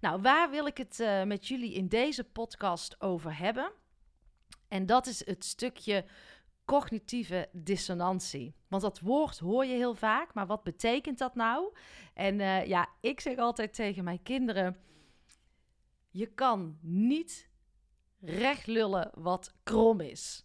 Nou, waar wil ik het uh, met jullie in deze podcast over hebben? En dat is het stukje cognitieve dissonantie. Want dat woord hoor je heel vaak, maar wat betekent dat nou? En uh, ja, ik zeg altijd tegen mijn kinderen: je kan niet recht lullen wat krom is.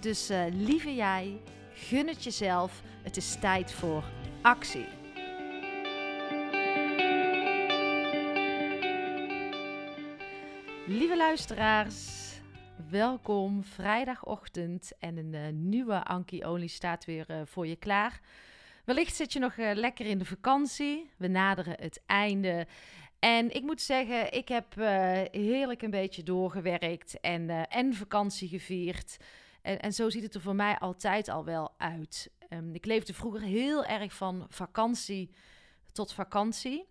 dus uh, lieve jij, gun het jezelf. Het is tijd voor actie. Lieve luisteraars, welkom. Vrijdagochtend en een uh, nieuwe Anki Only staat weer uh, voor je klaar. Wellicht zit je nog lekker in de vakantie. We naderen het einde. En ik moet zeggen, ik heb heerlijk een beetje doorgewerkt en, en vakantie gevierd. En, en zo ziet het er voor mij altijd al wel uit. Um, ik leefde vroeger heel erg van vakantie tot vakantie.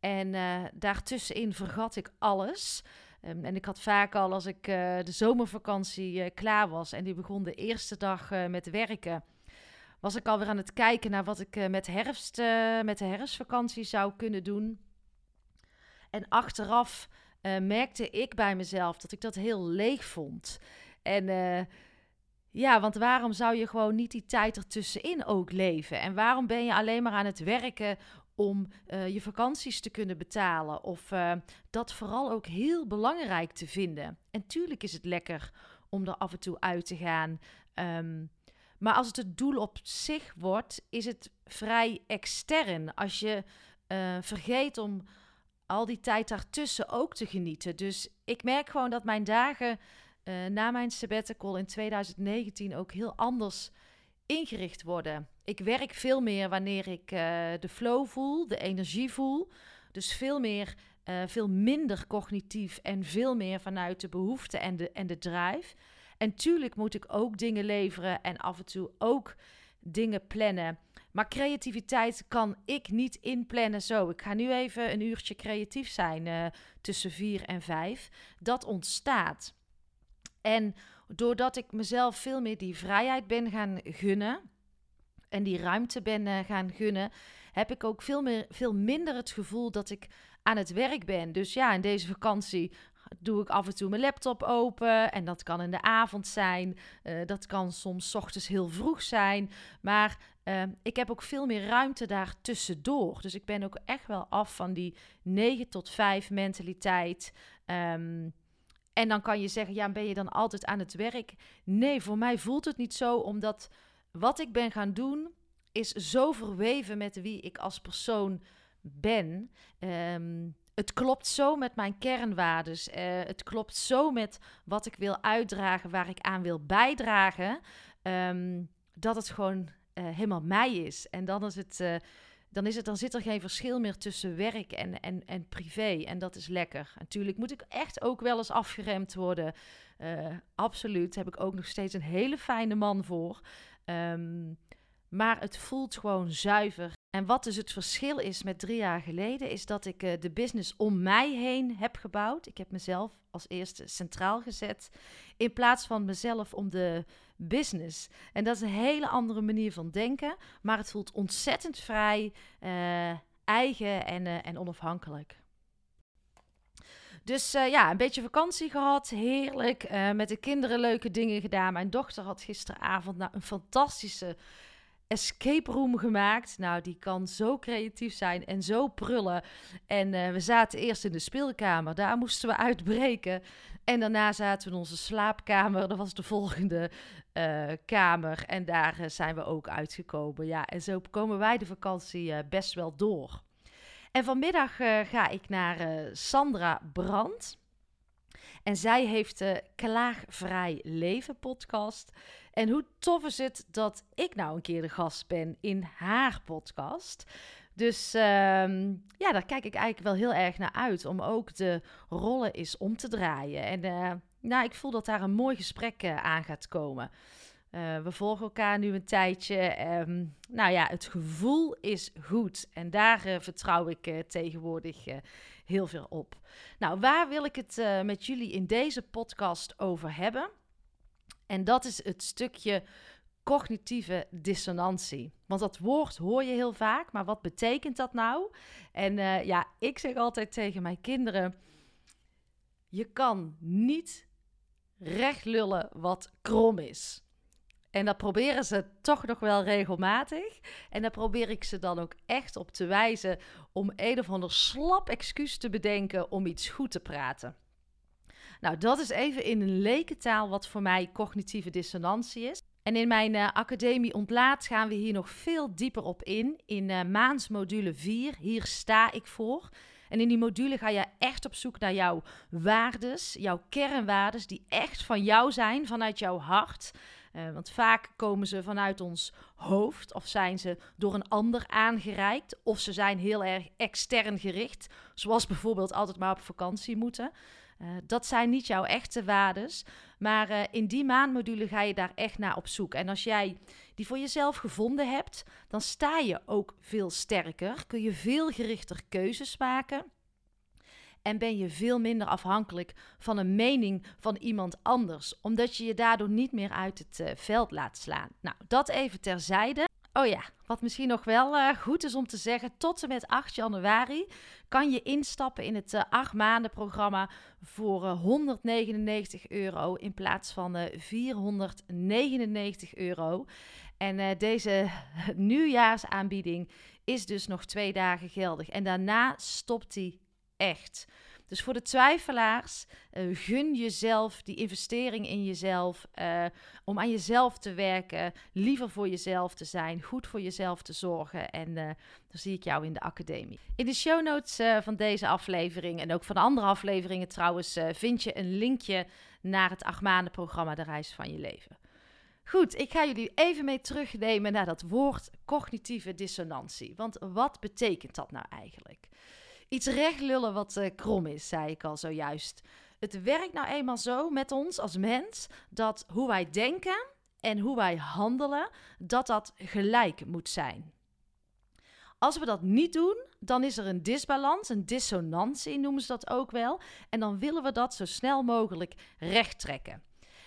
En uh, daartussenin vergat ik alles. Um, en ik had vaak al als ik uh, de zomervakantie uh, klaar was en die begon de eerste dag met werken, was ik alweer aan het kijken naar wat ik met, herfst, met de herfstvakantie zou kunnen doen. En achteraf merkte ik bij mezelf dat ik dat heel leeg vond. En ja, want waarom zou je gewoon niet die tijd ertussenin ook leven? En waarom ben je alleen maar aan het werken om uh, je vakanties te kunnen betalen? Of uh, dat vooral ook heel belangrijk te vinden. En tuurlijk is het lekker om er af en toe uit te gaan. Um, maar als het het doel op zich wordt, is het vrij extern. Als je uh, vergeet om al die tijd daartussen ook te genieten. Dus ik merk gewoon dat mijn dagen uh, na mijn sabbatical in 2019 ook heel anders ingericht worden. Ik werk veel meer wanneer ik uh, de flow voel, de energie voel. Dus veel meer, uh, veel minder cognitief en veel meer vanuit de behoefte en de, en de drive. En tuurlijk moet ik ook dingen leveren en af en toe ook dingen plannen. Maar creativiteit kan ik niet inplannen zo. Ik ga nu even een uurtje creatief zijn tussen vier en vijf. Dat ontstaat. En doordat ik mezelf veel meer die vrijheid ben gaan gunnen en die ruimte ben uh, gaan gunnen, heb ik ook veel, meer, veel minder het gevoel dat ik aan het werk ben. Dus ja, in deze vakantie doe ik af en toe mijn laptop open. En dat kan in de avond zijn. Uh, dat kan soms ochtends heel vroeg zijn. Maar uh, ik heb ook veel meer ruimte daar tussendoor. Dus ik ben ook echt wel af van die 9 tot 5 mentaliteit. Um, en dan kan je zeggen, ja, ben je dan altijd aan het werk? Nee, voor mij voelt het niet zo, omdat wat ik ben gaan doen is zo verweven met wie ik als persoon ben. Um, het klopt zo met mijn kernwaardes. Uh, het klopt zo met wat ik wil uitdragen, waar ik aan wil bijdragen. Um, dat het gewoon uh, helemaal mij is. En dan is het. Uh, dan, is het, dan zit er geen verschil meer tussen werk en, en, en privé. En dat is lekker. Natuurlijk moet ik echt ook wel eens afgeremd worden. Uh, absoluut. Heb ik ook nog steeds een hele fijne man voor. Um, maar het voelt gewoon zuiver En wat dus het verschil is met drie jaar geleden, is dat ik uh, de business om mij heen heb gebouwd. Ik heb mezelf als eerste centraal gezet, in plaats van mezelf om de business. En dat is een hele andere manier van denken, maar het voelt ontzettend vrij, uh, eigen en, uh, en onafhankelijk. Dus ja, een beetje vakantie gehad. Heerlijk. Met de kinderen leuke dingen gedaan. Mijn dochter had gisteravond nou, een fantastische escape room gemaakt. Nou, die kan zo creatief zijn en zo prullen. En uh, we zaten eerst in de speelkamer. Daar moesten we uitbreken. En daarna zaten we in onze slaapkamer. Dat was de volgende kamer. En daar zijn we ook uitgekomen. Ja, en zo komen wij de vakantie best wel door. En vanmiddag ga ik naar Sandra Brandt. En zij heeft de Klaagvrij Leven podcast. En hoe tof is het dat ik nou een keer de gast ben in haar podcast. Dus uh, ja, daar kijk ik eigenlijk wel heel erg naar uit. Om ook de rollen eens om te draaien. En uh, nou, ik voel dat daar een mooi gesprek aan gaat komen. Uh, we volgen elkaar nu een tijdje. Um, nou ja, het gevoel is goed. En daar vertrouw ik tegenwoordig heel veel op. Nou, waar wil ik het met jullie in deze podcast over hebben? En dat is het stukje cognitieve dissonantie. Want dat woord hoor je heel vaak, maar wat betekent dat nou? En ja, ik zeg altijd tegen mijn kinderen: je kan niet recht lullen wat krom is. En dat proberen ze toch nog wel regelmatig. En daar probeer ik ze dan ook echt op te wijzen om een of ander slap excuus te bedenken om iets goed te praten. Nou, dat is even in een lekentaal wat voor mij cognitieve dissonantie is. En in mijn uh, academie ontlaat gaan we hier nog veel dieper op in. In uh, maans module 4, hier sta ik voor. En in die module ga je echt op zoek naar jouw waardes, jouw kernwaardes, die echt van jou zijn, vanuit jouw hart. Uh, want vaak komen ze vanuit ons hoofd of zijn ze door een ander aangereikt of ze zijn heel erg extern gericht, zoals bijvoorbeeld altijd maar op vakantie moeten. Uh, dat zijn niet jouw echte waardes, maar uh, in die maandmodule ga je daar echt naar op zoek. En als jij die voor jezelf gevonden hebt, dan sta je ook veel sterker, kun je veel gerichter keuzes maken. En ben je veel minder afhankelijk van een mening van iemand anders, omdat je je daardoor niet meer uit het uh, veld laat slaan. Nou, dat even terzijde. Oh ja, wat misschien nog wel uh, goed is om te zeggen, tot en met 8 januari kan je instappen in het uh, 8 maanden programma voor 199 euro in plaats van 499 euro. En deze nieuwjaarsaanbieding is dus nog twee dagen geldig. En daarna stopt die echt. Dus voor de twijfelaars, uh, gun jezelf die investering in jezelf. Uh, om aan jezelf te werken, liever voor jezelf te zijn, goed voor jezelf te zorgen. En uh, dan zie ik jou in de academie. In de show notes van deze aflevering en ook van andere afleveringen trouwens, vind je een linkje naar het acht maanden programma De Reis van Je Leven. Goed, ik ga jullie even mee terugnemen naar dat woord cognitieve dissonantie. Want wat betekent dat nou eigenlijk? Iets recht lullen wat uh, krom is, zei ik al zojuist. Het werkt nou eenmaal zo met ons als mens dat hoe wij denken en hoe wij handelen, dat dat gelijk moet zijn. Als we dat niet doen, dan is er een disbalans, een dissonantie noemen ze dat ook wel. En dan willen we dat zo snel mogelijk recht trekken.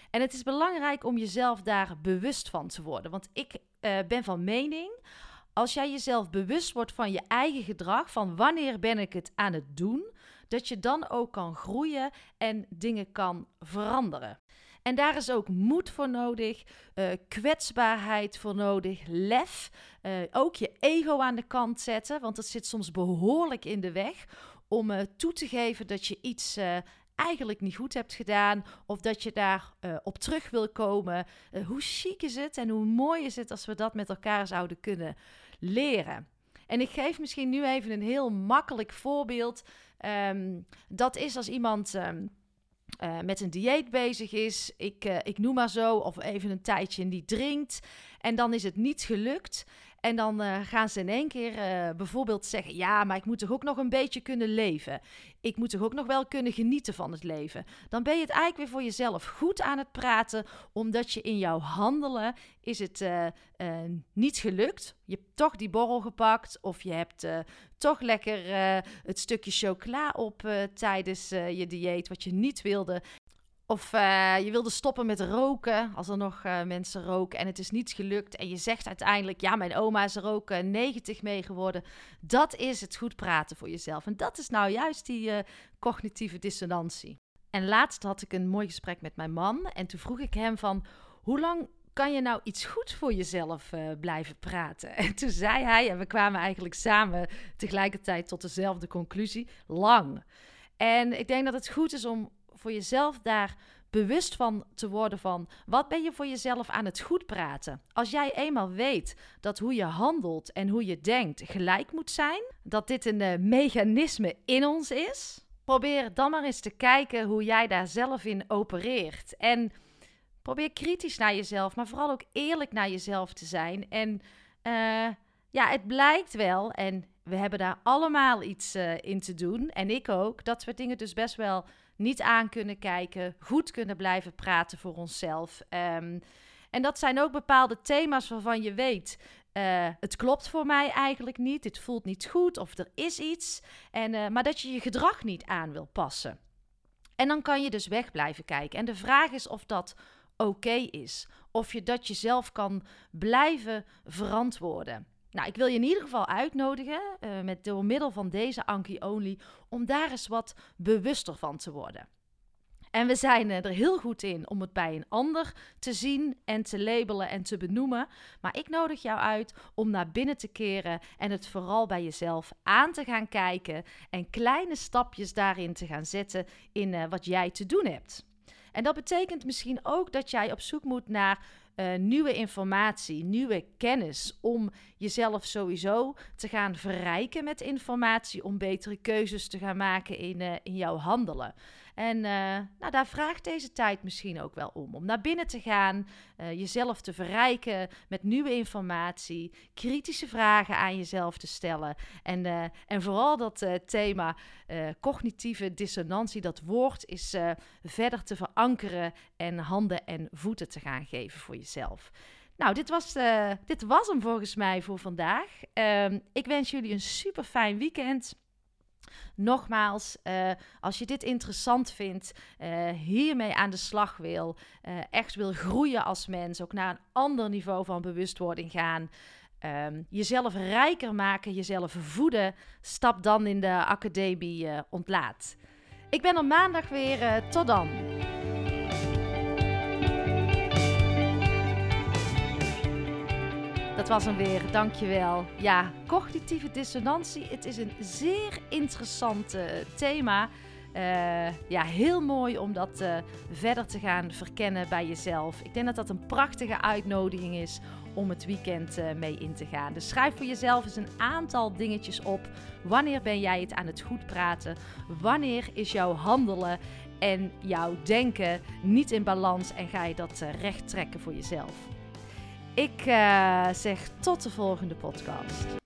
En het is belangrijk om jezelf daar bewust van te worden. Want ik uh, ben van mening, als jij jezelf bewust wordt van je eigen gedrag, van wanneer ben ik het aan het doen, dat je dan ook kan groeien en dingen kan veranderen. En daar is ook moed voor nodig, uh, kwetsbaarheid voor nodig, lef. Uh, ook je ego aan de kant zetten, want dat zit soms behoorlijk in de weg om uh, toe te geven dat je iets eigenlijk niet goed hebt gedaan of dat je daar op terug wil komen. hoe chic is het en hoe mooi is het als we dat met elkaar zouden kunnen leren. En ik geef misschien nu even een heel makkelijk voorbeeld. Um, dat is als iemand um, uh, met een dieet bezig is, ik, ik noem maar zo, of even een tijdje niet drinkt. En dan is het niet gelukt. En dan eh, gaan ze in één keer uh, bijvoorbeeld zeggen: Ja, maar ik moet toch ook nog een beetje kunnen leven. Ik moet toch ook nog wel kunnen genieten van het leven. Dan ben je het eigenlijk weer voor jezelf goed aan het praten, omdat je in jouw handelen is het uh, niet gelukt. Je hebt toch die borrel gepakt, of je hebt toch lekker het stukje chocola op tijdens je dieet, wat je niet wilde. Of uh, je wilde stoppen met roken, als er nog uh, mensen roken en het is niet gelukt. En je zegt uiteindelijk, ja, mijn oma is er ook uh, 90 mee geworden. Dat is het goed praten voor jezelf. En dat is nou juist die eh, cognitieve dissonantie. En laatst had ik een mooi gesprek met mijn man. En toen vroeg ik hem van, hoe lang kan je nou iets goed voor jezelf blijven praten? En toen zei hij, en we kwamen eigenlijk samen tegelijkertijd tot dezelfde conclusie, lang. En ik denk dat het goed is om voor jezelf daar bewust van te worden van wat ben je voor jezelf aan het goed praten. Als jij eenmaal weet dat hoe je handelt en hoe je denkt gelijk moet zijn, dat dit een uh, mechanisme in ons is, probeer dan maar eens te kijken hoe jij daar zelf in opereert. En probeer kritisch naar jezelf, maar vooral ook eerlijk naar jezelf te zijn. En uh, ja, het blijkt wel, en we hebben daar allemaal iets uh, in te doen, en ik ook, dat we dingen dus best wel niet aan kunnen kijken, goed kunnen blijven praten voor onszelf. Um, en dat zijn ook bepaalde thema's waarvan je weet. Uh, het klopt voor mij eigenlijk niet. Dit voelt niet goed of er is iets. En, uh, maar dat je je gedrag niet aan wil passen. En dan kan je dus weg blijven kijken. En de vraag is of dat oké is. Of je dat jezelf kan blijven verantwoorden. Nou, ik wil je in ieder geval uitnodigen, uh, met door middel van deze Anki Only, om daar eens wat bewuster van te worden. En we zijn er heel goed in om het bij een ander te zien en te labelen en te benoemen. Maar ik nodig jou uit om naar binnen te keren en het vooral bij jezelf aan te gaan kijken. En kleine stapjes daarin te gaan zetten in uh, wat jij te doen hebt. En dat betekent misschien ook dat jij op zoek moet naar uh, nieuwe informatie, nieuwe kennis om jezelf sowieso te gaan verrijken met informatie, om betere keuzes te gaan maken in, uh, in jouw handelen. En uh, nou, daar vraagt deze tijd misschien ook wel om. Om naar binnen te gaan, uh, jezelf te verrijken met nieuwe informatie, kritische vragen aan jezelf te stellen. En, uh, en vooral dat thema cognitieve dissonantie, dat woord is verder te verankeren en handen en voeten te gaan geven voor jezelf. Nou, dit was, dit was hem volgens mij voor vandaag. Ehm, ik wens jullie een super fijn weekend. Nogmaals, uh, als je dit interessant vindt, uh, hiermee aan de slag wil, uh, echt wil groeien als mens, ook naar een ander niveau van bewustwording gaan, um, jezelf rijker maken, jezelf voeden, stap dan in de academie ontlaat. Ik ben er maandag weer. tot dan. Dat was hem weer, dankjewel. Ja, cognitieve dissonantie. Het is een zeer interessant uh, thema. Uh, ja, heel mooi om dat uh, verder te gaan verkennen bij jezelf. Ik denk dat dat een prachtige uitnodiging is om het weekend mee in te gaan. Dus schrijf voor jezelf eens een aantal dingetjes op. Wanneer ben jij het aan het goed praten? Wanneer is jouw handelen en jouw denken niet in balans en ga je dat recht trekken voor jezelf? Ik uh, zeg tot de volgende podcast.